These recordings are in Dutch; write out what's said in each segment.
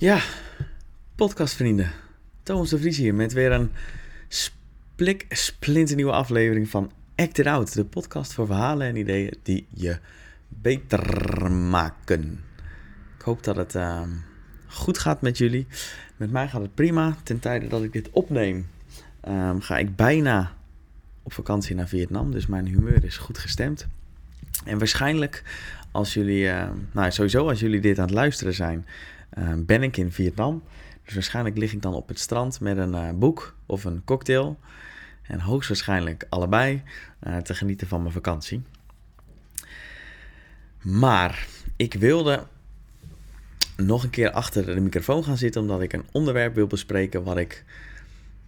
Ja, podcastvrienden. Thomas de Vries hier met weer een splik splinternieuwe aflevering van Act It Out. De podcast voor verhalen en ideeën die je beter maken. Ik hoop dat het uh, goed gaat met jullie. Met mij gaat het prima. Ten tijde dat ik dit opneem um, ga ik bijna op vakantie naar Vietnam. Dus mijn humeur is goed gestemd. En waarschijnlijk als jullie, uh, nou sowieso als jullie dit aan het luisteren zijn, ben ik in Vietnam. Dus waarschijnlijk lig ik dan op het strand met een uh, boek of een cocktail. En hoogstwaarschijnlijk allebei te genieten van mijn vakantie. Maar ik wilde nog een keer achter de microfoon gaan zitten, omdat ik een onderwerp wil bespreken wat ik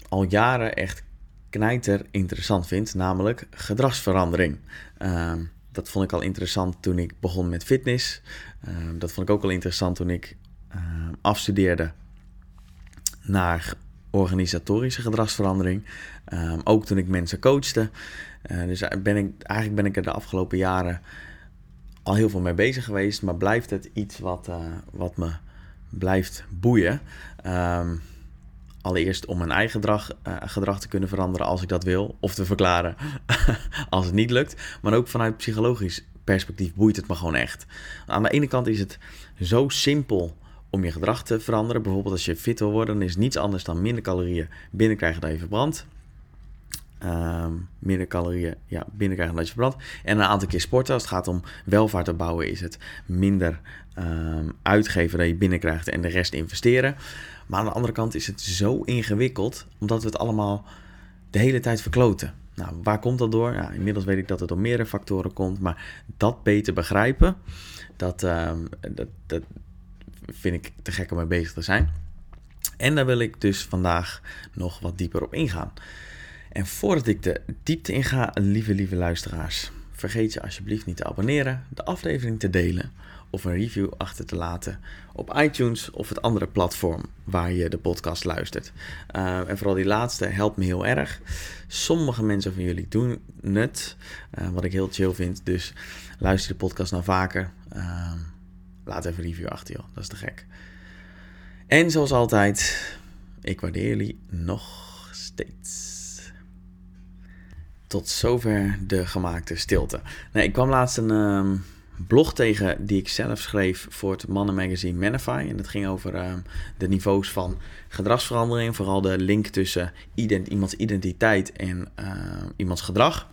al jaren echt knijter interessant vind, namelijk gedragsverandering. Uh, dat vond ik al interessant toen ik begon met fitness. Uh, dat vond ik ook al interessant toen ik afstudeerde naar organisatorische gedragsverandering. Ehm, ook toen ik mensen coachte. Eh, dus ben ik, eigenlijk ben ik er de afgelopen jaren al heel veel mee bezig geweest. Maar blijft het iets wat, eh, wat me blijft boeien. Um, allereerst om mijn eigen gedrag, uh, gedrag te kunnen veranderen als ik dat wil. Of te verklaren als het niet lukt. Maar ook vanuit psychologisch perspectief boeit het me gewoon echt. Aan de ene kant is het zo simpel om je gedrag te veranderen. Bijvoorbeeld als je fit wil worden, dan is niets anders dan minder calorieën binnenkrijgen dan je verbrandt. Um, minder calorieën ja, binnenkrijgen dan je verbrandt. En een aantal keer sporten. Als het gaat om welvaart te bouwen, is het minder um, uitgeven dan je binnenkrijgt en de rest investeren. Maar aan de andere kant is het zo ingewikkeld, omdat we het allemaal de hele tijd verkloten. Nou, waar komt dat door? Inmiddels weet ik dat het door meerdere factoren komt, maar dat beter begrijpen, dat, uh, dat, dat vind ik te gek om mee bezig te zijn. En daar wil ik dus vandaag nog wat dieper op ingaan. En voordat ik de diepte inga, lieve, lieve luisteraars, vergeet je alsjeblieft niet te abonneren, de aflevering te delen of een review achter te laten op iTunes of het andere platform waar je de podcast luistert. Uh, en vooral die laatste helpt me heel erg. Sommige mensen van jullie doen het, uh, wat ik heel chill vind. Dus luister de podcast nou vaker. Uh, laat even een review achter, joh. Dat is te gek. En zoals altijd, ik waardeer jullie nog steeds. Tot zover de gemaakte stilte. Nee, ik kwam laatst een ehm, blog tegen die ik zelf schreef voor het mannenmagazine Manify. En dat ging over uh, de niveaus van gedragsverandering. Vooral de link tussen iemands identiteit en uh, iemands gedrag.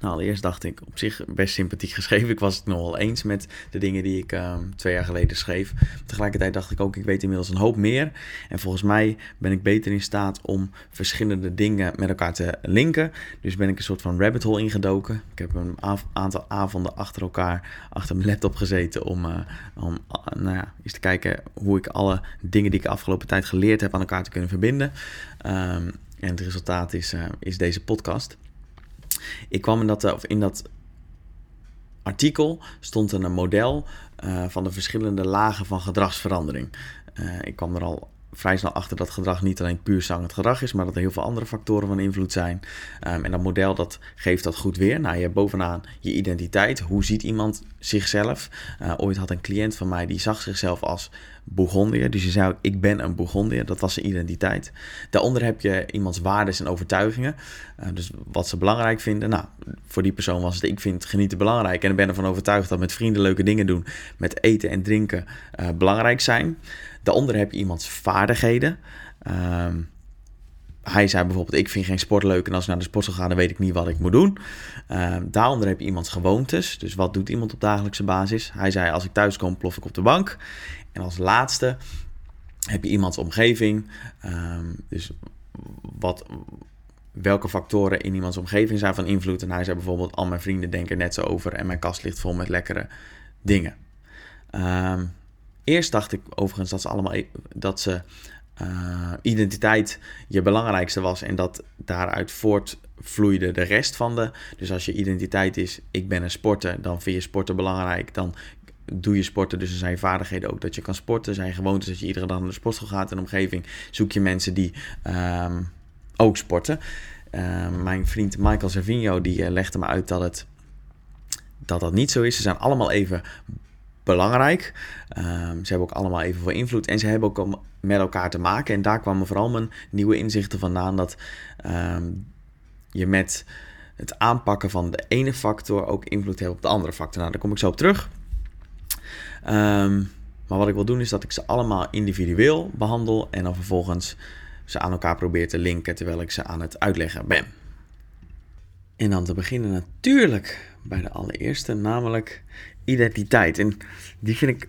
Nou, allereerst dacht ik op zich best sympathiek geschreven. Ik was het nogal eens met de dingen die ik uh, twee jaar geleden schreef. Tegelijkertijd dacht ik ook, ik weet inmiddels een hoop meer. En volgens mij ben ik beter in staat om verschillende dingen met elkaar te linken. Dus ben ik een soort van rabbit hole ingedoken. Ik heb een aantal avonden achter elkaar achter mijn laptop gezeten om, uh, om uh, nou ja, eens te kijken hoe ik alle dingen die ik de afgelopen tijd geleerd heb aan elkaar te kunnen verbinden. Um, en het resultaat is, is deze podcast. Ik kwam in dat, of in dat artikel stond een model uh, van de verschillende lagen van gedragsverandering. Uh, ik kwam er al vrij snel achter dat gedrag niet alleen puur zangend gedrag is, maar dat er heel veel andere factoren van invloed zijn. Um, en dat model dat geeft dat goed weer. Nou, je hebt bovenaan je identiteit. Hoe ziet iemand zichzelf? Ooit had een cliënt van mij die zag zichzelf als Bourgondier. Dus je ook, ik ben een Bourgondier. Dat was zijn identiteit. Daaronder heb je iemands waarden en overtuigingen. Uh, dus wat ze belangrijk vinden. Nou, voor die persoon was het, ik vind genieten belangrijk. En ik ben ervan overtuigd dat met vrienden leuke dingen doen, met eten en drinken uh, belangrijk zijn. Daaronder heb je iemands vaardigheden. Um, hij zei bijvoorbeeld: Ik vind geen sport leuk en als ik naar de sportschool ga, dan weet ik niet wat ik moet doen. Uh, daaronder heb je iemands gewoontes. Dus wat doet iemand op dagelijkse basis? Hij zei: Als ik thuis kom, plof ik op de bank. En als laatste heb je iemands omgeving. Um, dus wat, welke factoren in iemands omgeving zijn van invloed. En hij zei bijvoorbeeld: Al mijn vrienden denken net zo over en mijn kast ligt vol met lekkere dingen. Um, Eerst dacht ik overigens dat ze allemaal e- dat ze uh, identiteit je belangrijkste was en dat daaruit voortvloeide de rest van de. Dus als je identiteit is, ik ben een sporter, dan vind je sporten belangrijk. Dan doe je sporten, dus er zijn vaardigheden ook dat je kan sporten. Zijn gewoontes dat je iedere dag naar de sportschool gaat in de omgeving. Zoek je mensen die um, ook sporten. Uh, mijn vriend Michael Servinho die uh, legde me uit dat het dat dat niet zo is. Ze zijn allemaal even belangrijk. Ehm, ze hebben ook allemaal evenveel invloed en ze hebben ook met elkaar te maken. En daar kwamen vooral mijn nieuwe inzichten vandaan dat ehm, je met het aanpakken van de ene factor ook invloed hebt op de andere factor. Nou, daar kom ik zo op terug. Ehm, maar wat ik wil doen is dat ik ze allemaal individueel behandel en dan vervolgens ze aan elkaar probeer te linken terwijl ik ze aan het uitleggen ben. En dan te beginnen natuurlijk bij de allereerste, namelijk identiteit. En die vind ik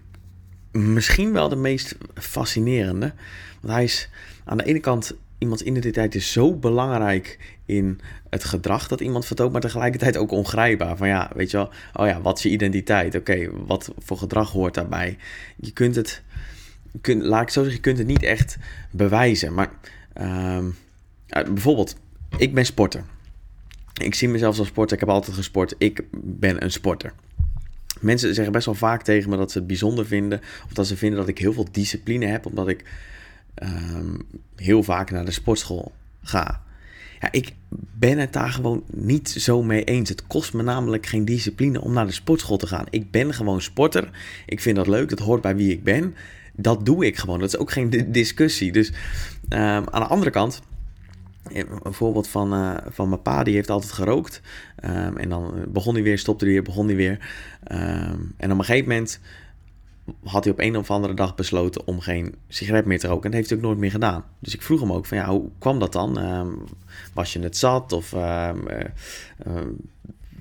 misschien wel de meest fascinerende. Want hij is aan de ene kant, iemands identiteit is zo belangrijk in het gedrag dat iemand vertoont, maar tegelijkertijd ook ongrijpbaar. Van ja, weet je wel, oh ja, wat is je identiteit? Oké, wat voor gedrag hoort daarbij? Je kunt het, laat ik zo zeggen, je kunt het niet echt bewijzen. Maar uh, bijvoorbeeld, ik ben sporter. Ik zie mezelf als sporter, ik heb altijd gesport, ik ben een sporter. Mensen zeggen best wel vaak tegen me dat ze het bijzonder vinden. Of dat ze vinden dat ik heel veel discipline heb. Omdat ik ehm, heel vaak naar de sportschool ga. Ja, ik ben het daar gewoon niet zo mee eens. Het kost me namelijk geen discipline om naar de sportschool te gaan. Ik ben gewoon sporter. Ik vind dat leuk. Dat hoort bij wie ik ben. Dat doe ik gewoon. Dat is ook geen discussie. Dus ehm, aan de andere kant een voorbeeld van, uh, van mijn pa, die heeft altijd gerookt. Um, en dan begon hij weer, stopte hij weer, begon hij weer. Um, en op een gegeven moment had hij op een of andere dag besloten om geen sigaret meer te roken. En dat heeft hij ook nooit meer gedaan. Dus ik vroeg hem ook van ja, hoe kwam dat dan? Um, was je het zat of uh,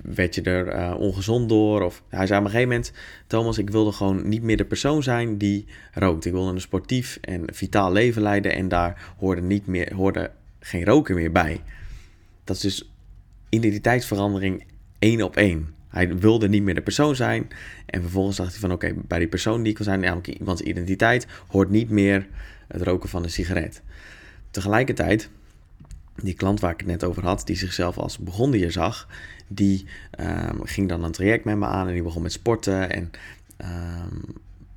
werd je er ongezond door? Of, hij zei op een gegeven moment, Thomas, ik wilde gewoon niet meer de persoon zijn die rookt. Ik wilde een sportief en vitaal leven leiden en daar hoorde, niet meer, hoorde geen roken meer bij. Dat is dus identiteitsverandering één op één. Hij wilde niet meer de persoon zijn. En vervolgens dacht hij van oké, bij die persoon die ik wil zijn, namelijk iemands identiteit, hoort niet meer het roken van een sigaret. Tegelijkertijd, die klant waar ik het net over had, die zichzelf als begonnier zag, die um, ging dan een traject met me aan en die begon met sporten en um,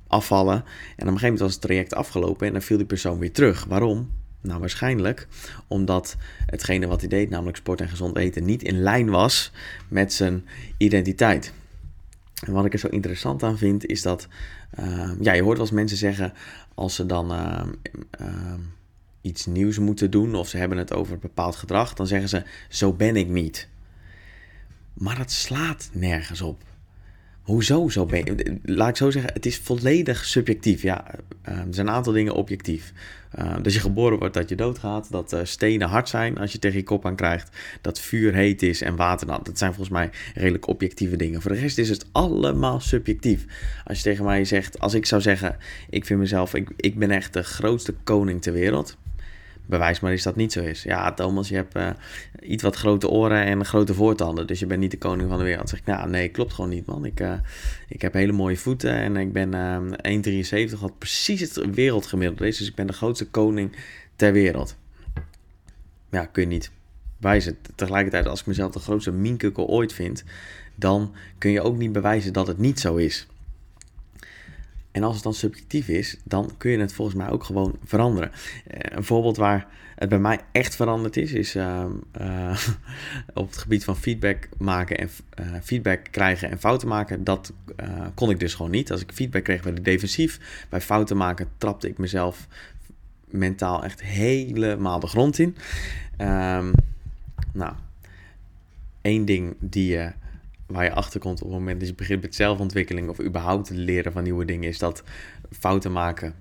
afvallen. En op een gegeven moment was het traject afgelopen en dan viel die persoon weer terug. Waarom? Nou, waarschijnlijk omdat hetgene wat hij deed, namelijk sport en gezond eten, niet in lijn was met zijn identiteit. En wat ik er zo interessant aan vind, is dat, uh, ja, je hoort wel eens mensen zeggen, als ze dan uh, uh, iets nieuws moeten doen, of ze hebben het over bepaald gedrag, dan zeggen ze, zo ben ik niet. Maar dat slaat nergens op. Hoezo zo ben? Laat ik zo zeggen, het is volledig subjectief. Ja, uh, er zijn een aantal dingen objectief. Uh, dat je geboren wordt, dat je doodgaat. Dat uh, stenen hard zijn als je tegen je kop aan krijgt. Dat vuur heet is en water nat. Dat zijn volgens mij redelijk objectieve dingen. Voor de rest is het allemaal subjectief. Als je tegen mij zegt, als ik zou zeggen, ik vind mezelf, ik, ik ben echt de grootste koning ter wereld bewijs maar eens dat niet zo is. Ja, Thomas, je hebt uh, iets wat grote oren en grote voortanden, dus je bent niet de koning van de wereld. Zeg ik, nou nee, klopt gewoon niet, man. Ik, uh, ik heb hele mooie voeten en ik ben uh, 1,73, wat precies het wereldgemiddelde is. Dus ik ben de grootste koning ter wereld. Ja, kun je niet bewijzen. Tegelijkertijd, als ik mezelf de grootste minkukkel ooit vind, dan kun je ook niet bewijzen dat het niet zo is. En als het dan subjectief is, dan kun je het volgens mij ook gewoon veranderen. Eh, een voorbeeld waar het bij mij echt veranderd is, is uh, uh, op het gebied van feedback maken en uh, feedback krijgen en fouten maken. Dat kon ik dus gewoon niet. Als ik feedback kreeg, werd ik defensief. Bij fouten maken trapte ik mezelf mentaal echt helemaal de grond in. Um, nou, één ding die je waar je achter komt op het moment dat je begint met zelfontwikkeling of überhaupt leren van nieuwe dingen, is dat fouten maken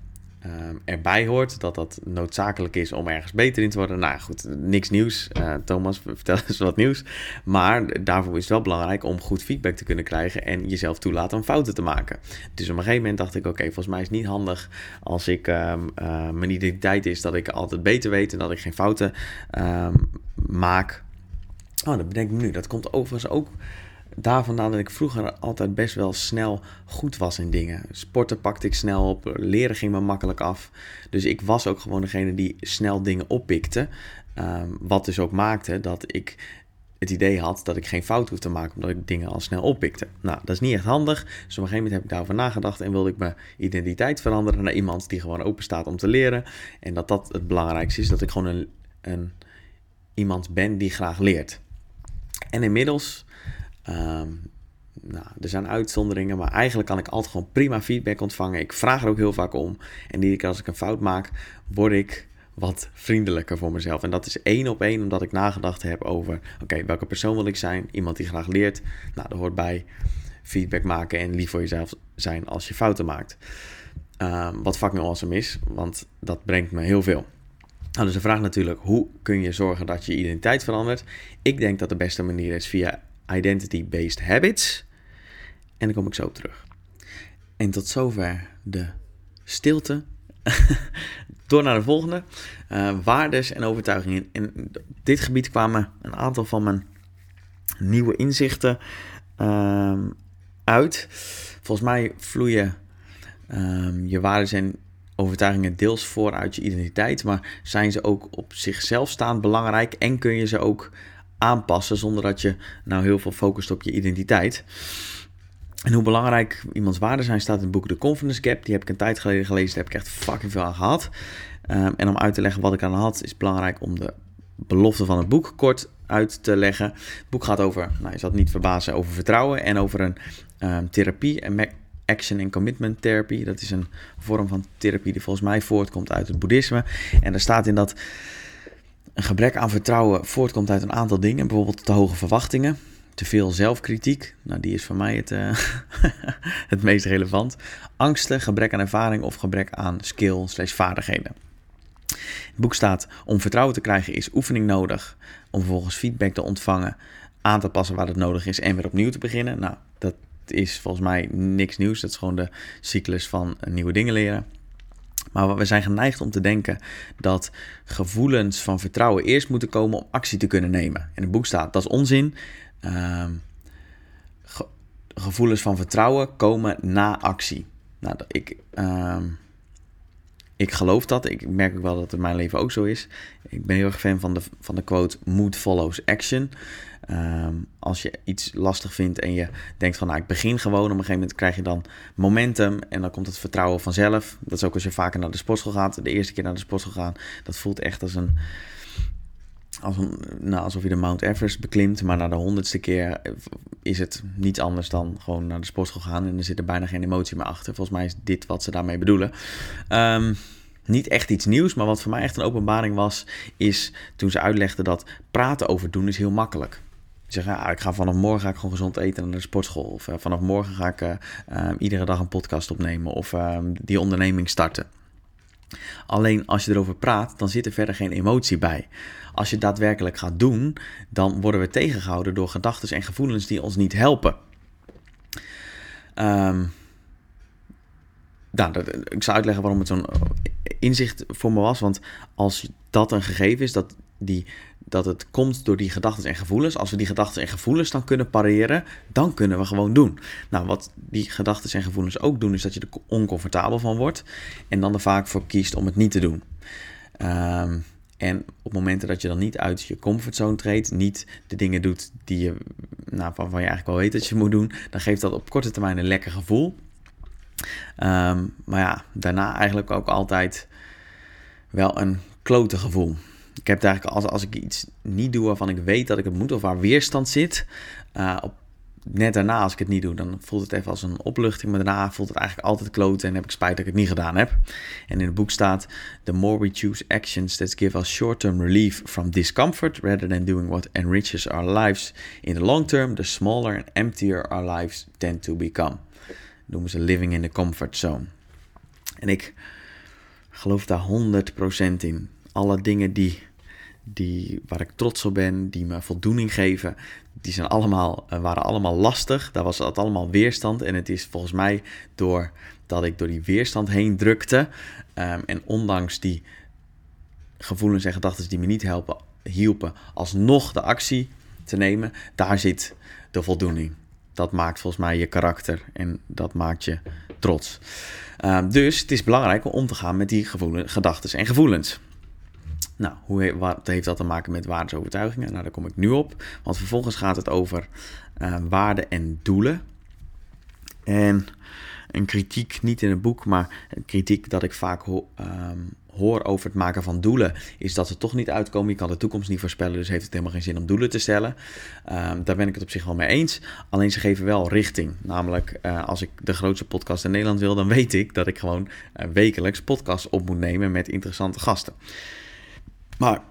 um, erbij hoort. Dat dat noodzakelijk is om ergens beter in te worden. Nou goed, niks nieuws. Uh, Thomas, vertel eens wat nieuws. Maar daarvoor is het wel belangrijk om goed feedback te kunnen krijgen en jezelf toelaten om fouten te maken. Dus op een gegeven moment dacht ik, oké, volgens mij is het niet handig als ik um, uh, mijn identiteit is dat ik altijd beter weet en dat ik geen fouten um, maak. Oh, dat bedenk ik nu. Dat komt overigens ook daar vandaan dat ik vroeger altijd best wel snel goed was in dingen. Sporten pakte ik snel op, leren ging me makkelijk af. Dus ik was ook gewoon degene die snel dingen oppikte. Um, wat dus ook maakte dat ik het idee had dat ik geen fout hoef te maken, omdat ik dingen al snel oppikte. Nou, dat is niet echt handig. Dus op een gegeven moment heb ik daarover nagedacht en wilde ik mijn identiteit veranderen naar iemand die gewoon open staat om te leren. En dat dat het belangrijkste is, dat ik gewoon een, een iemand ben die graag leert. En inmiddels Um, nou, er zijn uitzonderingen, maar eigenlijk kan ik altijd gewoon prima feedback ontvangen. Ik vraag er ook heel vaak om. En iedere keer als ik een fout maak, word ik wat vriendelijker voor mezelf. En dat is één op één omdat ik nagedacht heb over: oké, welke persoon wil ik zijn? Iemand die graag leert. Nou, dat hoort bij feedback maken en lief voor jezelf zijn als je fouten maakt. Uh, wat fucking awesome is, want dat brengt me heel veel. Nou, dus de vraag natuurlijk, hoe kun je zorgen dat je identiteit verandert? Ik denk dat de beste manier is via identity-based habits. En daar kom ik zo op terug. En tot zover de stilte. Door naar de volgende. Uh, waardes en overtuigingen. In dit gebied kwamen een aantal van mijn nieuwe inzichten uh, uit. Volgens mij vloeien um, je waarden en overtuigingen deels voor uit je identiteit, maar zijn ze ook op zichzelf staand belangrijk en kun je ze ook aanpassen zonder dat je nou heel veel focust op je identiteit. En hoe belangrijk iemands waarden zijn, staat in het boek The Confidence Gap. Die heb ik een tijd geleden gelezen, daar heb ik echt fucking veel aan gehad. Um, en om uit te leggen wat ik aan had, is belangrijk om de belofte van het boek kort uit te leggen. Het boek gaat over, nou je zal het niet verbazen, over vertrouwen en over een um, therapie, een action en commitment therapy. Dat is een vorm van therapie die volgens mij voortkomt uit het boeddhisme. En er staat in dat een gebrek aan vertrouwen voortkomt uit een aantal dingen, bijvoorbeeld te hoge verwachtingen, te veel zelfkritiek. Nou, die is voor mij het, uh, het meest relevant. Angsten, gebrek aan ervaring of gebrek aan skill slash vaardigheden. Het boek staat: om vertrouwen te krijgen is oefening nodig. Om vervolgens feedback te ontvangen, aan te passen waar het nodig is en weer opnieuw te beginnen. Nou, dat is volgens mij niks nieuws. Dat is gewoon de cyclus van nieuwe dingen leren. Maar we zijn geneigd om te denken dat gevoelens van vertrouwen eerst moeten komen om actie te kunnen nemen. In het boek staat dat is onzin. Uh, gevoelens van vertrouwen komen na actie. Nou, ik, uh, ik geloof dat. Ik merk ook wel dat het in mijn leven ook zo is. Ik ben heel erg fan van de, van de quote: Mood follows action. Um, als je iets lastig vindt en je denkt van nou ik begin gewoon, op een gegeven moment krijg je dan momentum en dan komt het vertrouwen vanzelf. Dat is ook als je vaker naar de sportschool gaat. De eerste keer naar de sportschool gaan, dat voelt echt als een, als een nou, alsof je de Mount Everest beklimt. Maar na de honderdste keer is het niets anders dan gewoon naar de sportschool gaan en er zit er bijna geen emotie meer achter. Volgens mij is dit wat ze daarmee bedoelen. Um, niet echt iets nieuws, maar wat voor mij echt een openbaring was, is toen ze uitlegden dat praten over doen is heel makkelijk zeg, ja, ik ga vanaf morgen ga ik gewoon gezond eten naar de sportschool. Of uh, vanaf morgen ga ik uh, uh, iedere dag een podcast opnemen of ehm, die onderneming starten. Alleen als je erover praat, dan zit er verder geen emotie bij. Als je daadwerkelijk gaat doen, dan worden we tegengehouden door gedachten en gevoelens die ons niet helpen. Um, ik zal uitleggen waarom het zo'n inzicht voor me was. Want als dat een gegeven is, dat die dat het komt door die gedachten en gevoelens. Als we die gedachten en gevoelens dan kunnen pareren, dan kunnen we gewoon doen. Nou, wat die gedachten en gevoelens ook doen, is dat je er oncomfortabel van wordt en dan er vaak voor kiest om het niet te doen. Um, en op momenten dat je dan niet uit je comfortzone treedt, niet de dingen doet die je, nou, waarvan je eigenlijk wel weet dat je moet doen, dan geeft dat op korte termijn een lekker gevoel. Um, maar ja, daarna eigenlijk ook altijd wel een klote gevoel ik heb eigenlijk als, als ik iets niet doe waarvan ik weet dat ik het moet of waar weerstand zit, uh, op, net daarna als ik het niet doe, dan voelt het even als een opluchting, maar daarna voelt het eigenlijk altijd kloten en heb ik spijt dat ik het niet gedaan heb. En in het boek staat: The more we choose actions that give us short-term relief from discomfort rather than doing what enriches our lives in the long term, the smaller and emptier our lives tend to become. Noemen ze living in the comfort zone. En ik geloof daar 100% in alle dingen die, die, waar ik trots op ben, die me voldoening geven, die zijn allemaal, eh, waren allemaal lastig. Daar was het allemaal weerstand. En het is volgens mij door dat ik door die weerstand heen drukte. Um, en ondanks die gevoelens en gedachten die me niet helpen, hielpen, alsnog de actie te nemen, daar zit de voldoening. Dat maakt volgens mij je karakter en dat maakt je trots. Um, dus het is belangrijk om om te gaan met die gedachten en gevoelens. Nou, hoe, wat heeft dat te maken met waardesovertuigingen? Nou, daar kom ik nu op. Want vervolgens gaat het over uh, waarden en doelen. En een kritiek, niet in het boek, maar een kritiek dat ik vaak ehm, hoor over het maken van doelen, is dat ze toch niet uitkomen. Je kan de toekomst niet voorspellen, dus heeft het helemaal geen zin om doelen te stellen. Um, daar ben ik het op zich wel mee eens. Alleen ze geven wel richting. Namelijk, uh, als ik de grootste podcast in Nederland wil, dan weet ik dat ik gewoon uh, wekelijks podcasts op moet nemen met interessante gasten. Maar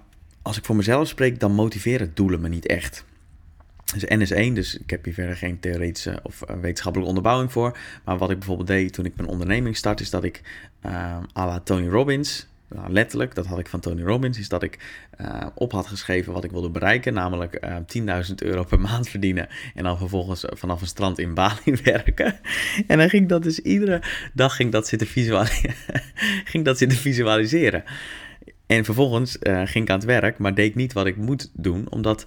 als ik voor mezelf spreek, dan motiveren doelen me niet echt. Dus N is 1, dus ik heb hier verder geen theoretische of uh, wetenschappelijke onderbouwing voor. Maar wat ik bijvoorbeeld deed toen ik mijn onderneming start, is dat ik uh, à la Tony Robbins, nou, letterlijk, dat had ik van Tony Robbins, is dat ik uh, op had geschreven wat ik wilde bereiken, namelijk uh, 10.000 euro per maand verdienen en dan vervolgens vanaf een strand in Bali werken. En dan ging dat dus iedere dag ging dat zitten, ging dat zitten visualiseren. En vervolgens uh, ging ik aan het werk, maar deed niet wat ik moet doen, omdat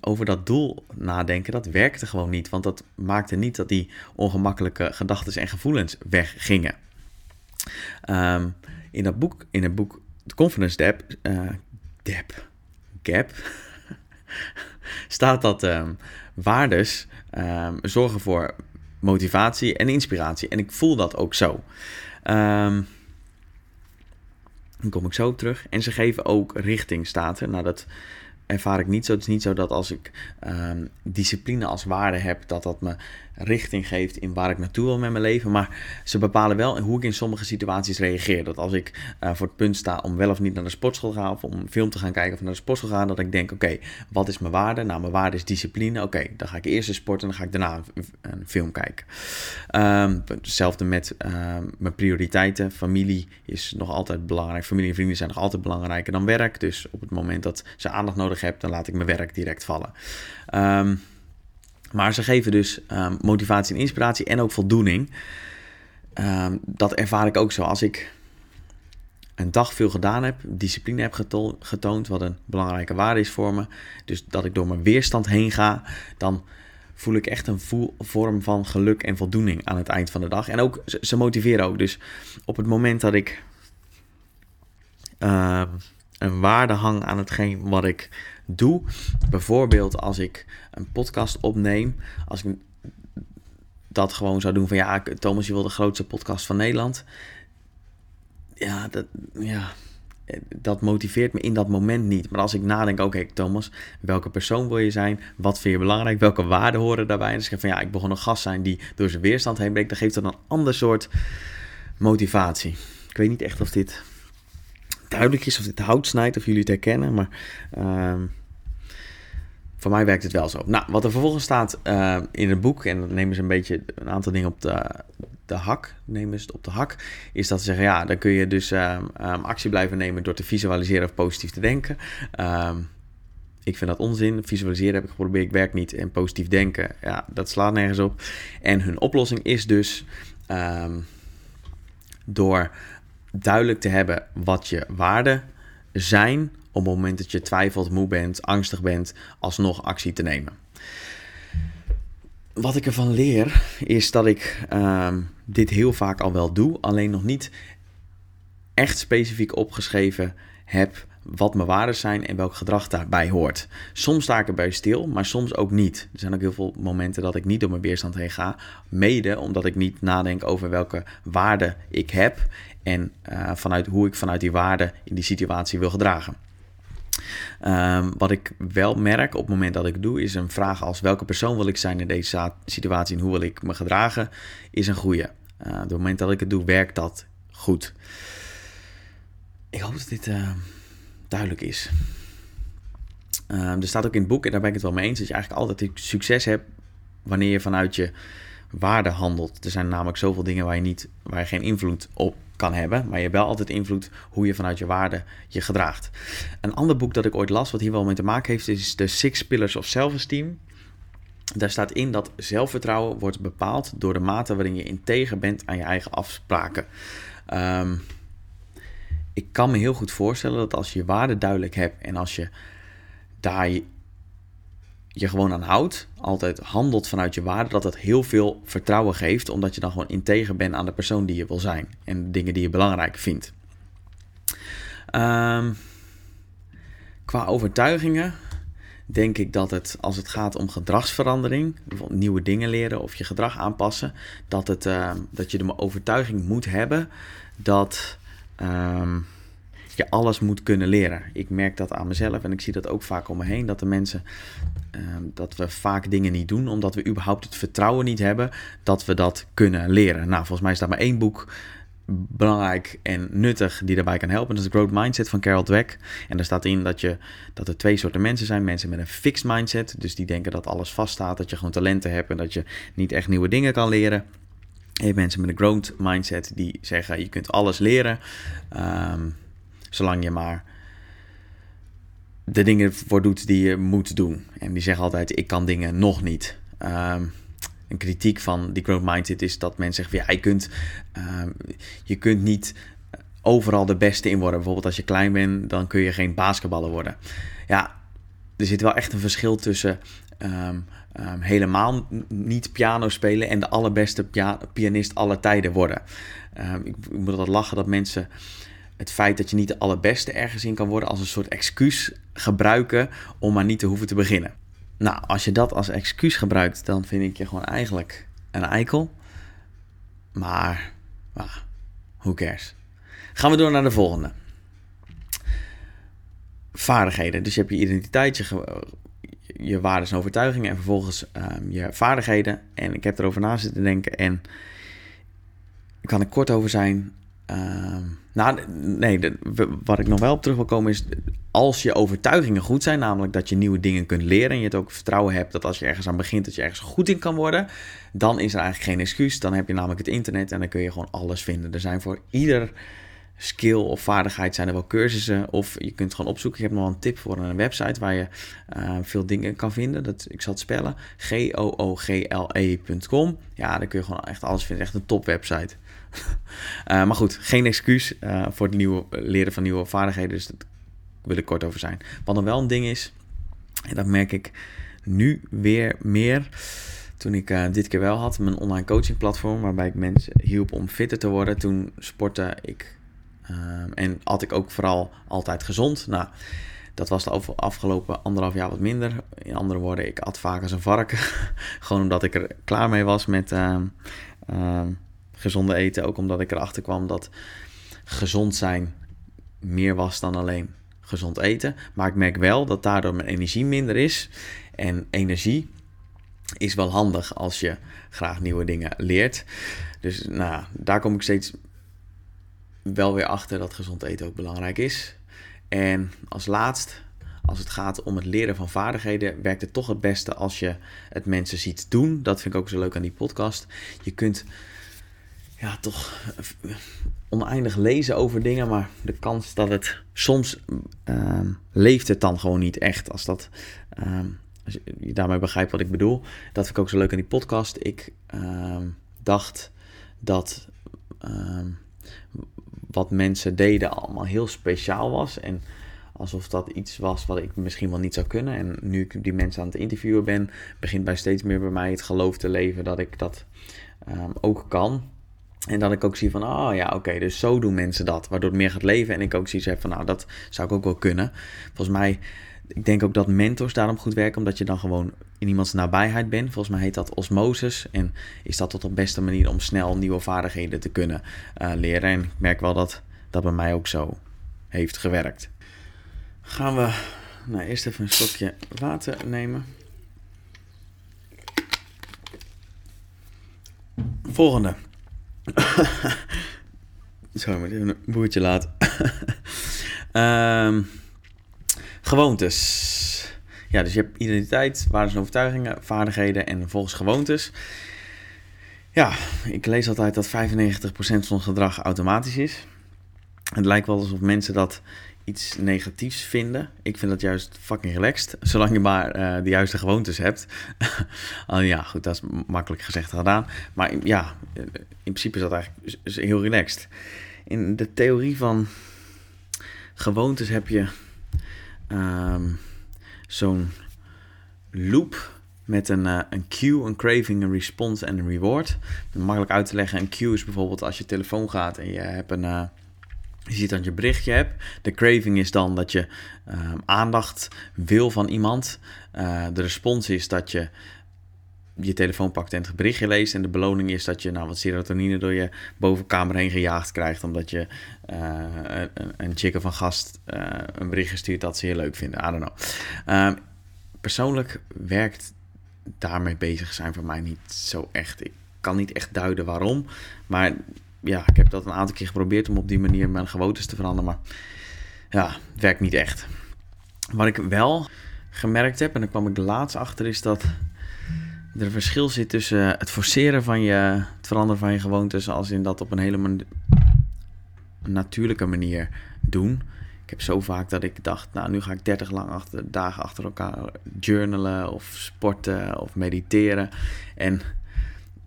over dat doel nadenken, dat werkte gewoon niet. Want dat maakte niet dat die ongemakkelijke gedachten en gevoelens weggingen. Um, in dat boek, in het boek The Confidence Gap, uh, Gap, Gap staat dat um, waardes um, zorgen voor motivatie en inspiratie. En ik voel dat ook zo. Um, kom ik zo terug. En ze geven ook richting, staat. Nou, dat ervaar ik niet zo. Het is niet zo dat als ik um, discipline als waarde heb, dat dat me richting geeft in waar ik naartoe wil met mijn leven. Maar ze bepalen wel hoe ik in sommige situaties reageer. Dat als ik uh, voor het punt sta om wel of niet naar de sportschool te gaan, of om een film te gaan kijken of naar de sportschool gaan, dat ik denk: oké, wat is mijn waarde? Nou, mijn waarde is discipline. Oké, dan ga ik eerst sporten en dan ga ik daarna een, film kijken. Um, hetzelfde met um, mijn prioriteiten. Familie is nog altijd belangrijk. Familie en vrienden zijn nog altijd belangrijker dan werk. Dus op het moment dat ze aandacht nodig hebben, dan laat ik mijn werk direct vallen. Um, maar ze geven dus um, motivatie en inspiratie en ook voldoening. Um, dat ervaar ik ook zo. Als ik een dag veel gedaan heb, discipline heb geto getoond, wat een belangrijke waarde is voor me. Dus dat ik door mijn weerstand heen ga, dan voel ik echt een vorm van geluk en voldoening aan het eind van de dag. En ook, ze, motiveren ook. Dus op het moment dat ik uh, een waarde hang aan hetgeen wat ik doe. Bijvoorbeeld als ik een podcast opneem, als ik dat gewoon zou doen van ja, Thomas, je wil de grootste podcast van Nederland. Ja, dat, ja, dat motiveert me in dat moment niet. Maar als ik nadenk, oké okay, Thomas, welke persoon wil je zijn? Wat vind je belangrijk? Welke waarden horen daarbij? En dus ik van ja, ik begon een gast zijn die door zijn weerstand heen breekt. Dan geeft dat een ander soort motivatie. Ik weet niet echt of dit duidelijk is, of dit hout snijdt, of jullie het herkennen. Maar uh, voor mij werkt het wel zo. Nou, wat er vervolgens staat uh, in het boek, en dan nemen ze een beetje een aantal dingen op de, de hak, nemen ze het op de hak, is dat ze zeggen, ja, dan kun je dus uh, um, actie blijven nemen door te visualiseren of positief te denken. Ik vind dat onzin. Visualiseren heb ik geprobeerd, ik werk niet. En positief denken, ja, dat slaat nergens op. En hun oplossing is dus door duidelijk te hebben wat je waarden zijn op het moment dat je twijfelt, moe bent, angstig bent, alsnog actie te nemen. Wat ik ervan leer is dat ik uh, dit heel vaak al wel doe, alleen nog niet echt specifiek opgeschreven heb wat mijn waarden zijn en welk gedrag daarbij hoort. Soms sta ik erbij stil, maar soms ook niet. Er zijn ook heel veel momenten dat ik niet door mijn weerstand heen ga, mede omdat ik niet nadenk over welke waarden ik heb en uh, vanuit hoe ik vanuit die waarden in die situatie wil gedragen. Um, wat ik wel merk op het moment dat ik doe, is een vraag als welke persoon wil ik zijn in deze situatie en hoe wil ik me gedragen, is een goede. Uh, op het moment dat ik het doe, werkt dat goed. Ik hoop dat dit uh, duidelijk is. Um, er staat ook in het boek, en daar ben ik het wel mee eens, dat je eigenlijk altijd succes hebt wanneer je vanuit je waarde handelt. Er zijn namelijk zoveel dingen waar je, niet, waar je geen invloed op kan hebben, maar je hebt wel altijd invloed hoe je vanuit je waarde je gedraagt. Een ander boek dat ik ooit las, wat hier wel mee te maken heeft, is The Six Pillars of Self-Esteem. Daar staat in dat zelfvertrouwen wordt bepaald door de mate waarin je integer bent aan je eigen afspraken. Um, ik kan me heel goed voorstellen dat als je je waarde duidelijk hebt en als je daar je gewoon aan houdt, altijd handelt vanuit je waarde, dat dat heel veel vertrouwen geeft, omdat je dan gewoon integer bent aan de persoon die je wil zijn en de dingen die je belangrijk vindt. Um, qua overtuigingen denk ik dat het, als het gaat om gedragsverandering, bijvoorbeeld nieuwe dingen leren of je gedrag aanpassen, dat, het, uh, dat je de overtuiging moet hebben dat um, je alles moet kunnen leren. Ik merk dat aan mezelf en ik zie dat ook vaak om me heen, dat de mensen, um, dat we vaak dingen niet doen, omdat we überhaupt het vertrouwen niet hebben dat we dat kunnen leren. Nou, volgens mij is dat maar één boek belangrijk en nuttig die daarbij kan helpen. Dat is de Growth Mindset van Carol Dweck. En daar staat in dat, je, dat er twee soorten mensen zijn. Mensen met een fixed mindset, dus die denken dat alles vaststaat, dat je gewoon talenten hebt en dat je niet echt nieuwe dingen kan leren. En mensen met een growth mindset die zeggen je kunt alles leren, um, zolang je maar de dingen voor doet die je moet doen. En die zeggen altijd ik kan dingen nog niet. Um, een kritiek van die growth mindset is dat mensen zeggen: ja, je kunt, uh, je kunt niet overal de beste in worden. Bijvoorbeeld als je klein bent, dan kun je geen basketballer worden. Ja, er zit wel echt een verschil tussen um, helemaal niet piano spelen en de allerbeste pia pianist aller tijden worden. ik, ik moet altijd lachen dat mensen het feit dat je niet de allerbeste ergens in kan worden als een soort excuus gebruiken om maar niet te hoeven te beginnen. Nou, als je dat als excuus gebruikt, dan vind ik je gewoon eigenlijk een eikel. Maar, ah, who cares? Gaan we door naar de volgende. Vaardigheden. Dus je hebt je identiteit, je, je waarden en overtuigingen en vervolgens um, je vaardigheden. En ik heb erover na zitten denken en kan er kort over zijn. Uh, nou, nee, wat ik nog wel op terug wil komen is... als je overtuigingen goed zijn, namelijk dat je nieuwe dingen kunt leren... en je het ook vertrouwen hebt dat als je ergens aan begint... dat je ergens goed in kan worden... dan is er eigenlijk geen excuus. Dan heb je namelijk het internet en dan kun je gewoon alles vinden. Er zijn voor ieder skill of vaardigheid zijn er wel cursussen. Of je kunt gewoon opzoeken. Ik heb nog een tip voor een website waar je uh, veel dingen kan vinden. Dat, ik zal spellen. G-O-O-G-L-E.com. Ja, daar kun je gewoon echt alles vinden. Echt een top website. Uh, maar goed, geen excuus uh, voor het nieuwe, leren van nieuwe vaardigheden. Dus daar wil ik kort over zijn. Wat dan wel een ding is, en dat merk ik nu weer meer. Toen ik uh, dit keer wel had, mijn online coaching platform, waarbij ik mensen hielp om fitter te worden. Toen sportte ik en had ik ook vooral altijd gezond. Nou, dat was de afgelopen anderhalf jaar wat minder. In andere woorden, ik at vaak als een varken. Gewoon omdat ik er klaar mee was met gezonde eten. Ook omdat ik erachter kwam dat gezond zijn meer was dan alleen gezond eten. Maar ik merk wel dat daardoor mijn energie minder is. En energie is wel handig als je graag nieuwe dingen leert. Dus nou, daar kom ik steeds wel weer achter dat gezond eten ook belangrijk is. En als laatst, als het gaat om het leren van vaardigheden, werkt het toch het beste als je het mensen ziet doen. Dat vind ik ook zo leuk aan die podcast. Je kunt ja, toch oneindig lezen over dingen, maar de kans dat het soms uh, leeft het dan gewoon niet echt. Als dat, uh, als je daarmee begrijpt wat ik bedoel, dat vind ik ook zo leuk aan die podcast. Ik uh, dacht dat wat mensen deden allemaal heel speciaal was en alsof dat iets was wat ik misschien wel niet zou kunnen. En nu ik die mensen aan het interviewen ben, begint bij steeds meer bij mij het geloof te leven dat ik dat ehm, ook kan. En dat ik ook zie van, oh ja, oké, dus zo doen mensen dat. Waardoor het meer gaat leven. En ik ook zie van, nou, dat zou ik ook wel kunnen. Volgens mij, ik denk ook dat mentors daarom goed werken. Omdat je dan gewoon in iemands nabijheid bent. Volgens mij heet dat osmosis. En is dat tot de beste manier om snel nieuwe vaardigheden te kunnen uh, leren. En ik merk wel dat dat bij mij ook zo heeft gewerkt. Gaan we nou, eerst even een stokje water nemen. Volgende. Sorry, maar even een boertje laat. um, gewoontes. Ja, dus je hebt identiteit, waarden en overtuigingen, vaardigheden en vervolgens gewoontes. Ja, ik lees altijd dat 95% van ons gedrag automatisch is. Het lijkt wel alsof mensen dat iets negatiefs vinden. Ik vind dat juist fucking relaxed. Zolang je maar uh, de juiste gewoontes hebt. uh, ja, goed, dat is makkelijk gezegd gedaan. Maar ja, in principe is dat eigenlijk heel relaxed. In de theorie van gewoontes heb je um, zo'n loop met een, een cue, een craving, een response en een reward. Makkelijk uit te leggen. Een cue is bijvoorbeeld als je telefoon gaat en je hebt een Je ziet dat je berichtje hebt. De craving is dan dat je ehm, aandacht wil van iemand. Uh, de respons is dat je je telefoon pakt en het berichtje leest. En de beloning is dat je nou, wat serotonine door je bovenkamer heen gejaagd krijgt. Omdat je uh, een, een chicken van gast uh, een bericht stuurt dat ze je leuk vinden. I don't know. Um, persoonlijk werkt daarmee bezig zijn voor mij niet zo echt. Ik kan niet echt duiden waarom. Maar ja, ik heb dat een aantal keer geprobeerd om op die manier mijn gewoontes te veranderen. Maar ja, het werkt niet echt. Wat ik wel gemerkt heb, en daar kwam ik laatst achter, is dat er een verschil zit tussen het forceren van je, het veranderen van je gewoontes, als in dat op een hele natuurlijke manier doen. Ik heb zo vaak dat ik dacht, nou nu ga ik 30 lang achter, dagen achter elkaar journalen of sporten of mediteren. En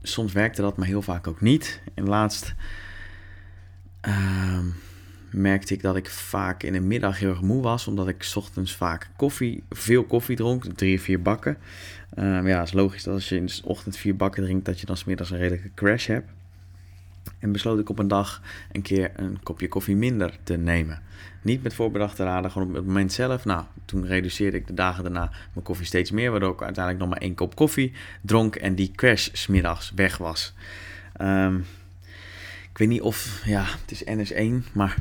soms werkte dat, maar heel vaak ook niet. En laatst uh, merkte ik dat ik vaak in de middag heel erg moe was, omdat ik ochtends vaak koffie, veel koffie dronk, drie, vier bakken. Uh, ja, het is logisch dat als je in de ochtend vier bakken drinkt, dat je dan smiddags een redelijke crash hebt. En besloot ik op een dag een keer een kopje koffie minder te nemen. Niet met voorbedachte raden, gewoon op het moment zelf. Nou, toen reduceerde ik de dagen daarna mijn koffie steeds meer, waardoor ik uiteindelijk nog maar één kop koffie dronk en die crash smiddags weg was. Um, ik weet niet of, ja, het is NS1, maar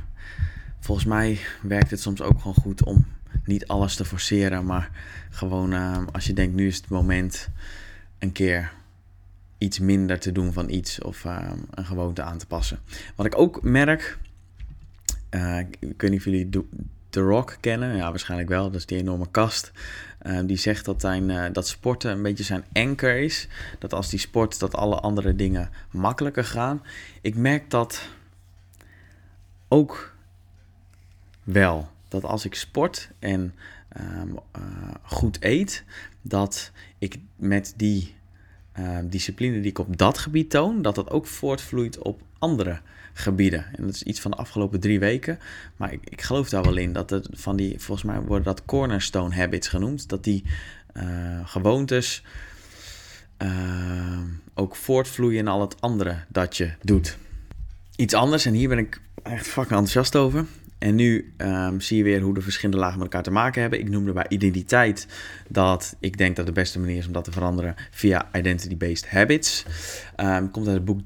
volgens mij werkt het soms ook gewoon goed om niet alles te forceren, maar gewoon uh, als je denkt nu is het moment een keer iets minder te doen van iets of uh, een gewoonte aan te passen. Wat ik ook merk, uh, ik weet niet of jullie The Rock kennen, ja waarschijnlijk wel, dat is die enorme kast. Uh, die zegt dat, zijn, dat sporten een beetje zijn anker is. Dat als die sport, dat alle andere dingen makkelijker gaan. Ik merk dat ook wel. Dat als ik sport en um, goed eet, dat ik met die uh, discipline die ik op dat gebied toon, dat dat ook voortvloeit op andere gebieden. En dat is iets van de afgelopen drie weken. Maar ik, ik geloof daar wel in dat het van die, volgens mij worden dat cornerstone habits genoemd, dat die uh, gewoontes uh, ook voortvloeien in al het andere dat je doet. Iets anders, en hier ben ik echt fucking enthousiast over, en nu um, zie je weer hoe de verschillende lagen met elkaar te maken hebben. Ik noemde bij identiteit dat ik denk dat de beste manier is om dat te veranderen via identity-based habits. Um, komt uit het boek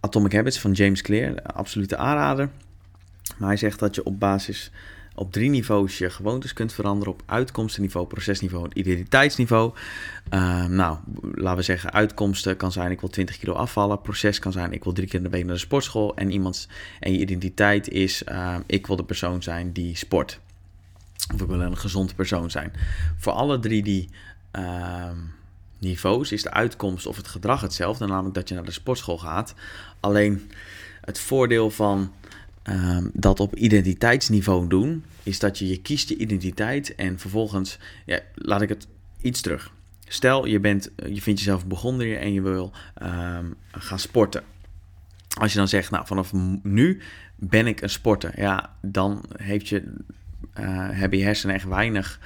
Atomic Habits van James Clear, absolute aanrader. Maar hij zegt dat je op basis op drie niveaus je gewoontes kunt veranderen. Op uitkomstenniveau, procesniveau en identiteitsniveau. Uh, nou, laten we zeggen, uitkomsten kan zijn ik wil 20 kilo afvallen. Proces kan zijn ik wil drie keer in de week naar de sportschool. En, iemands, en je identiteit is uh, ik wil de persoon zijn die sport. Of ik wil een gezond persoon zijn. Voor alle drie die uh, niveaus is de uitkomst of het gedrag hetzelfde. Namelijk dat je naar de sportschool gaat. Alleen het voordeel van um, dat op identiteitsniveau doen, is dat je, je kiest je identiteit en vervolgens, ja, laat ik het iets terug. Stel, je, bent, je vindt jezelf begonnen en je wil um, gaan sporten. Als je dan zegt, nou vanaf nu ben ik een sporter, ja, dan heeft je, uh, hebben je hersenen echt weinig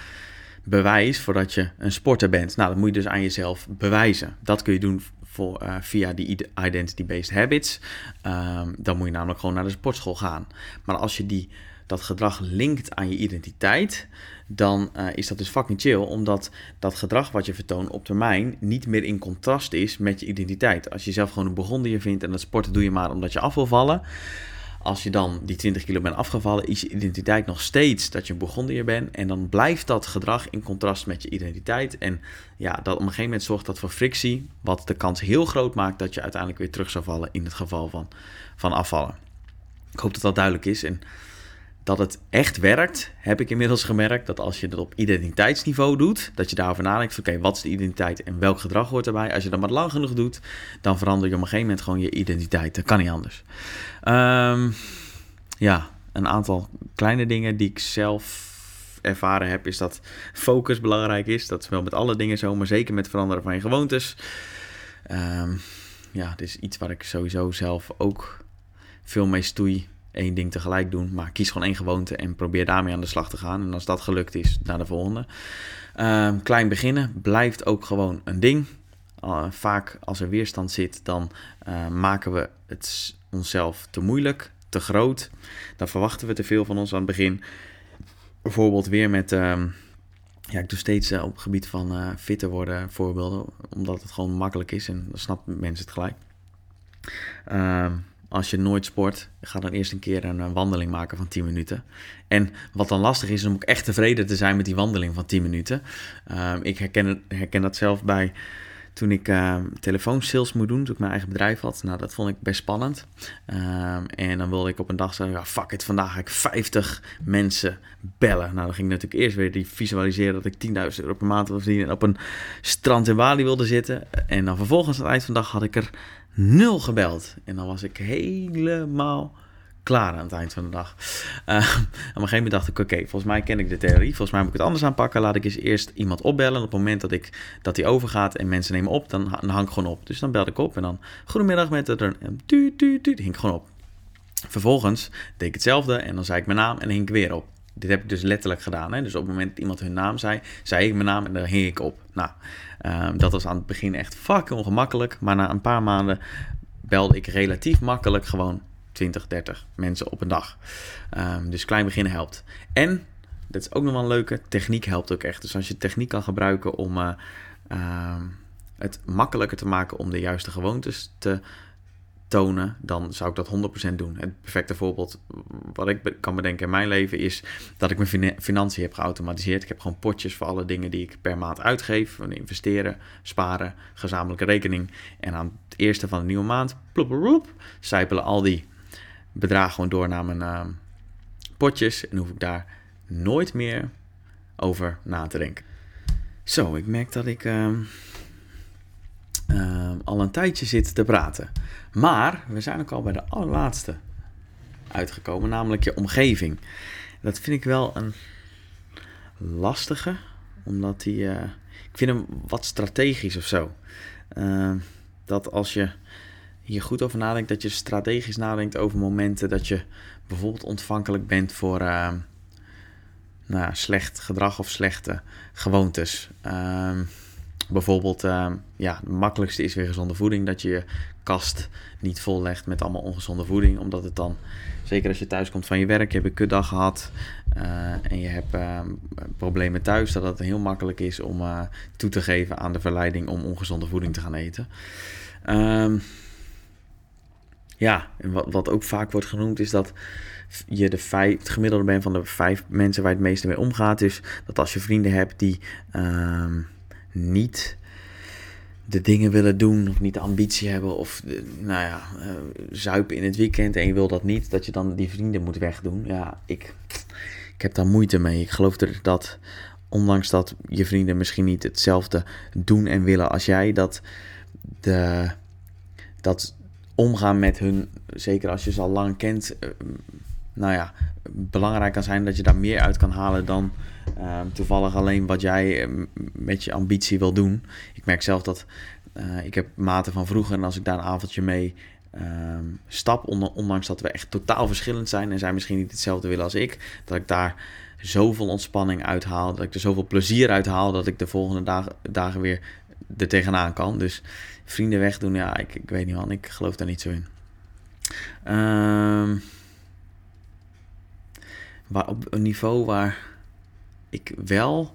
bewijs voordat je een sporter bent. Nou, dat moet je dus aan jezelf bewijzen. Dat kun je doen voor, uh, via die identity-based habits. Um, dan moet je namelijk gewoon naar de sportschool gaan. Maar als je die, dat gedrag linkt aan je identiteit, dan uh, is dat dus fucking chill, omdat dat gedrag wat je vertoont op termijn niet meer in contrast is met je identiteit. Als je zelf gewoon een begonnen vindt en dat sporten doe je maar omdat je af wil vallen, als je dan die 20 kilo bent afgevallen, is je identiteit nog steeds dat je een Burgondier bent. En dan blijft dat gedrag in contrast met je identiteit. En ja, dat op een gegeven moment zorgt dat voor frictie, wat de kans heel groot maakt dat je uiteindelijk weer terug zou vallen in het geval van, van afvallen. Ik hoop dat dat duidelijk is. En dat het echt werkt, heb ik inmiddels gemerkt dat als je dat op identiteitsniveau doet, dat je daarover nadenkt: oké, wat is de identiteit en welk gedrag hoort erbij? Als je dat maar lang genoeg doet, dan verander je op een gegeven moment gewoon je identiteit. Dat kan niet anders. Um, ja, een aantal kleine dingen die ik zelf ervaren heb, is dat focus belangrijk is. Dat is wel met alle dingen zo, maar zeker met veranderen van je gewoontes. Um, ja, dit is iets waar ik sowieso zelf ook veel mee stoei één ding tegelijk doen. Maar kies gewoon één gewoonte en probeer daarmee aan de slag te gaan. En als dat gelukt is, naar de volgende. Uh, klein beginnen blijft ook gewoon een ding. Uh, vaak als er weerstand zit, dan uh, maken we het onszelf te moeilijk, te groot. Dan verwachten we te veel van ons aan het begin. Bijvoorbeeld weer met... ehm, ja, ik doe steeds eh, op het gebied van eh, fitter worden voorbeelden, omdat het gewoon makkelijk is en dan snappen mensen het gelijk. Ehm, als je nooit sport, ga dan eerst een keer een, wandeling maken van 10 minuten. En wat dan lastig is, om ook echt tevreden te zijn met die wandeling van 10 minuten. Ehm, ik herken, herken dat zelf bij toen ik uh, telefoonsales moet doen, toen ik mijn eigen bedrijf had. Nou, dat vond ik best spannend. Ehm, en dan wilde ik op een dag zeggen, ja, fuck it, vandaag ga ik 50 mensen bellen. Nou, dan ging ik natuurlijk eerst weer die visualiseren dat ik 10.000 euro per maand wil verdienen en op een strand in Bali wilde zitten. En dan vervolgens aan het eind van de dag had ik er nul gebeld. En dan was ik helemaal klaar aan het eind van de dag. Uh, op een gegeven moment dacht ik, oké, volgens mij ken ik de theorie. Volgens mij moet ik het anders aanpakken. Laat ik eens eerst iemand opbellen. Op het moment dat, ik, dat die overgaat en mensen nemen op, dan, dan hang ik gewoon op. Dus dan belde ik op en dan, goedemiddag met het er, tuut, tuut, tuut, hing ik gewoon op. Vervolgens deed ik hetzelfde en dan zei ik mijn naam en hing ik weer op. Dit heb ik dus letterlijk gedaan. Hè? Dus op het moment dat iemand hun naam zei, zei ik mijn naam en dan hing ik op. Nou, uh, dat was aan het begin echt fucking ongemakkelijk. Maar na een paar maanden belde ik relatief makkelijk gewoon 20, 30 mensen op een dag. Um, dus klein beginnen helpt. En, dat is ook nog wel een leuke, techniek helpt ook echt. Dus als je techniek kan gebruiken om uh, uh, het makkelijker te maken om de juiste gewoontes te tonen, dan zou ik dat 100% doen. Het perfecte voorbeeld wat ik kan bedenken in mijn leven is dat ik mijn financiën heb geautomatiseerd. Ik heb gewoon potjes voor alle dingen die ik per maand uitgeef. Investeren, sparen, gezamenlijke rekening. En aan het eerste van de nieuwe maand, plop, plop, zijpelen al die bedragen gewoon door naar mijn uh, potjes. En hoef ik daar nooit meer over na te denken. Zo, ik merk dat ik uh, uh, al een tijdje zit te praten. Maar we zijn ook al bij de allerlaatste uitgekomen, namelijk je omgeving. Dat vind ik wel een lastige, omdat die. eh, ik vind hem wat strategisch of zo. Uh, dat als je hier goed over nadenkt, dat je strategisch nadenkt over momenten dat je bijvoorbeeld ontvankelijk bent voor uh, nou slecht gedrag of slechte gewoontes. Bijvoorbeeld, uh, ja, het makkelijkste is weer gezonde voeding. Dat je je kast niet vollegt met allemaal ongezonde voeding. Omdat het dan, zeker als je thuis komt van je werk, je hebt een kutdag gehad uh, en je hebt uh, problemen thuis, dat het heel makkelijk is om uh, toe te geven aan de verleiding om ongezonde voeding te gaan eten. Um, ja, en wat, wat ook vaak wordt genoemd is dat je de vijf, het gemiddelde bent van de vijf mensen waar het meeste mee omgaat. Dus dat als je vrienden hebt die niet de dingen willen doen of niet de ambitie hebben of nou ja, uh, zuipen in het weekend en je wil dat niet, dat je dan die vrienden moet wegdoen. Ja, ik, ik heb daar moeite mee. Ik geloof er dat ondanks dat je vrienden misschien niet hetzelfde doen en willen als jij, dat de dat omgaan met hun, zeker als je ze al lang kent, uh, nou ja, belangrijk kan zijn dat je daar meer uit kan halen dan uh, toevallig alleen wat jij uh, met je ambitie wil doen. Ik merk zelf dat ik heb maten van vroeger en als ik daar een avondje mee stap, ondanks dat we echt totaal verschillend zijn en zij misschien niet hetzelfde willen als ik, dat ik daar zoveel ontspanning uithaal, dat ik er zoveel plezier uit haal, dat ik de volgende dag, dagen weer er tegenaan kan. Dus vrienden wegdoen, ja, ik, ik weet niet man, ik geloof daar niet zo in. Um, waar op een niveau waar ik wel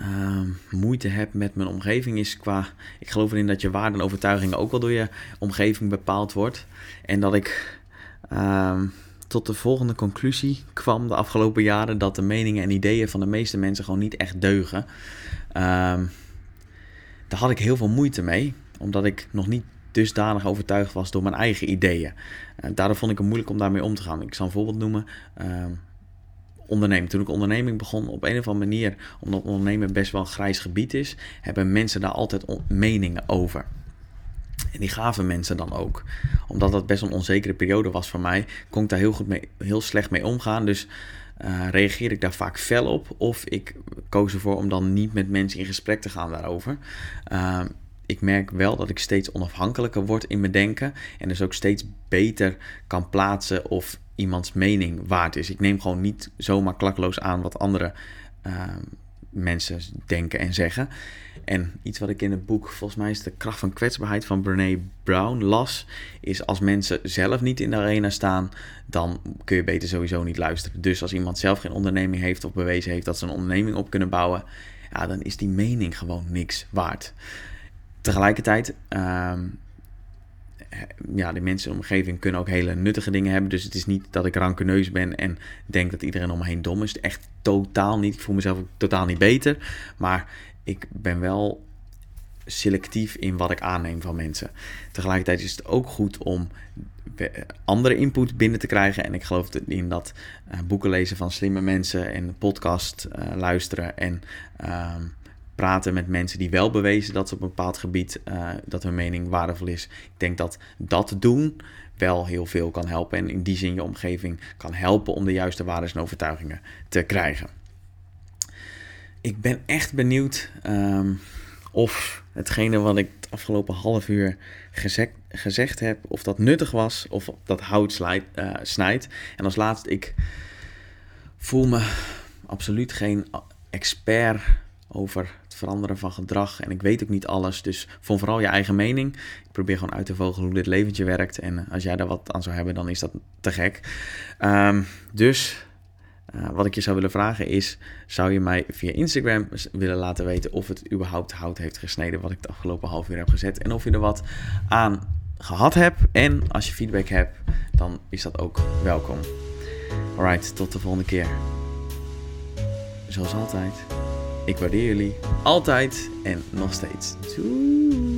um, moeite heb met mijn omgeving is qua... Ik geloof erin dat je waarden en overtuigingen ook wel door je omgeving bepaald wordt. En dat ik um, tot de volgende conclusie kwam de afgelopen jaren... dat de meningen en ideeën van de meeste mensen gewoon niet echt deugen. Um, daar had ik heel veel moeite mee, omdat ik nog niet dusdanig overtuigd was door mijn eigen ideeën. Daardoor vond ik het moeilijk om daarmee om te gaan. Ik zal een voorbeeld noemen. Ondernemen. Toen ik onderneming begon, op een of andere manier, omdat ondernemen best wel een grijs gebied is, hebben mensen daar altijd meningen over. En die gaven mensen dan ook. Omdat dat best een onzekere periode was voor mij, kon ik daar heel, goed mee, heel slecht mee omgaan. Dus uh, reageer ik daar vaak fel op. Of ik koos ervoor om dan niet met mensen in gesprek te gaan daarover. Uh, ik merk wel dat ik steeds onafhankelijker word in mijn denken. En dus ook steeds beter kan plaatsen of iemands mening waard is. Ik neem gewoon niet zomaar klakloos aan wat anderen uh, mensen denken en zeggen. En iets wat ik in het boek, volgens mij is de kracht van kwetsbaarheid van Brene Brown las, is als mensen zelf niet in de arena staan, dan kun je beter sowieso niet luisteren. Dus als iemand zelf geen onderneming heeft of bewezen heeft dat ze een onderneming op kunnen bouwen, ja, dan is die mening gewoon niks waard. Tegelijkertijd, ehm, ja, de mensen in de omgeving kunnen ook hele nuttige dingen hebben. Dus het is niet dat ik rankeneus ben en denk dat iedereen om me heen dom is. Echt totaal niet. Ik voel mezelf ook totaal niet beter. Maar ik ben wel selectief in wat ik aanneem van mensen. Tegelijkertijd is het ook goed om andere input binnen te krijgen. En ik geloof in dat uh, boeken lezen van slimme mensen en podcast uh, luisteren en uh, praten met mensen die wel bewezen dat ze op een bepaald gebied uh, dat hun mening waardevol is. Ik denk dat dat doen wel heel veel kan helpen en in die zin je omgeving kan helpen om de juiste waarden en overtuigingen te krijgen. Ik ben echt benieuwd um, of hetgene wat ik het afgelopen half uur gezegd, heb, of dat nuttig was of dat hout uh, snijdt. En als laatste, ik voel me absoluut geen expert over het veranderen van gedrag. En ik weet ook niet alles. Dus vond vooral je eigen mening. Ik probeer gewoon uit te vogelen hoe dit leventje werkt. En als jij daar wat aan zou hebben, dan is dat te gek. Um, dus uh, wat ik je zou willen vragen is: zou je mij via Instagram willen laten weten of het überhaupt hout heeft gesneden wat ik de afgelopen half uur heb gezet en of je er wat aan gehad hebt? En als je feedback hebt, dan is dat ook welkom. Alright, tot de volgende keer. Zoals altijd, ik waardeer jullie altijd en nog steeds. Doei!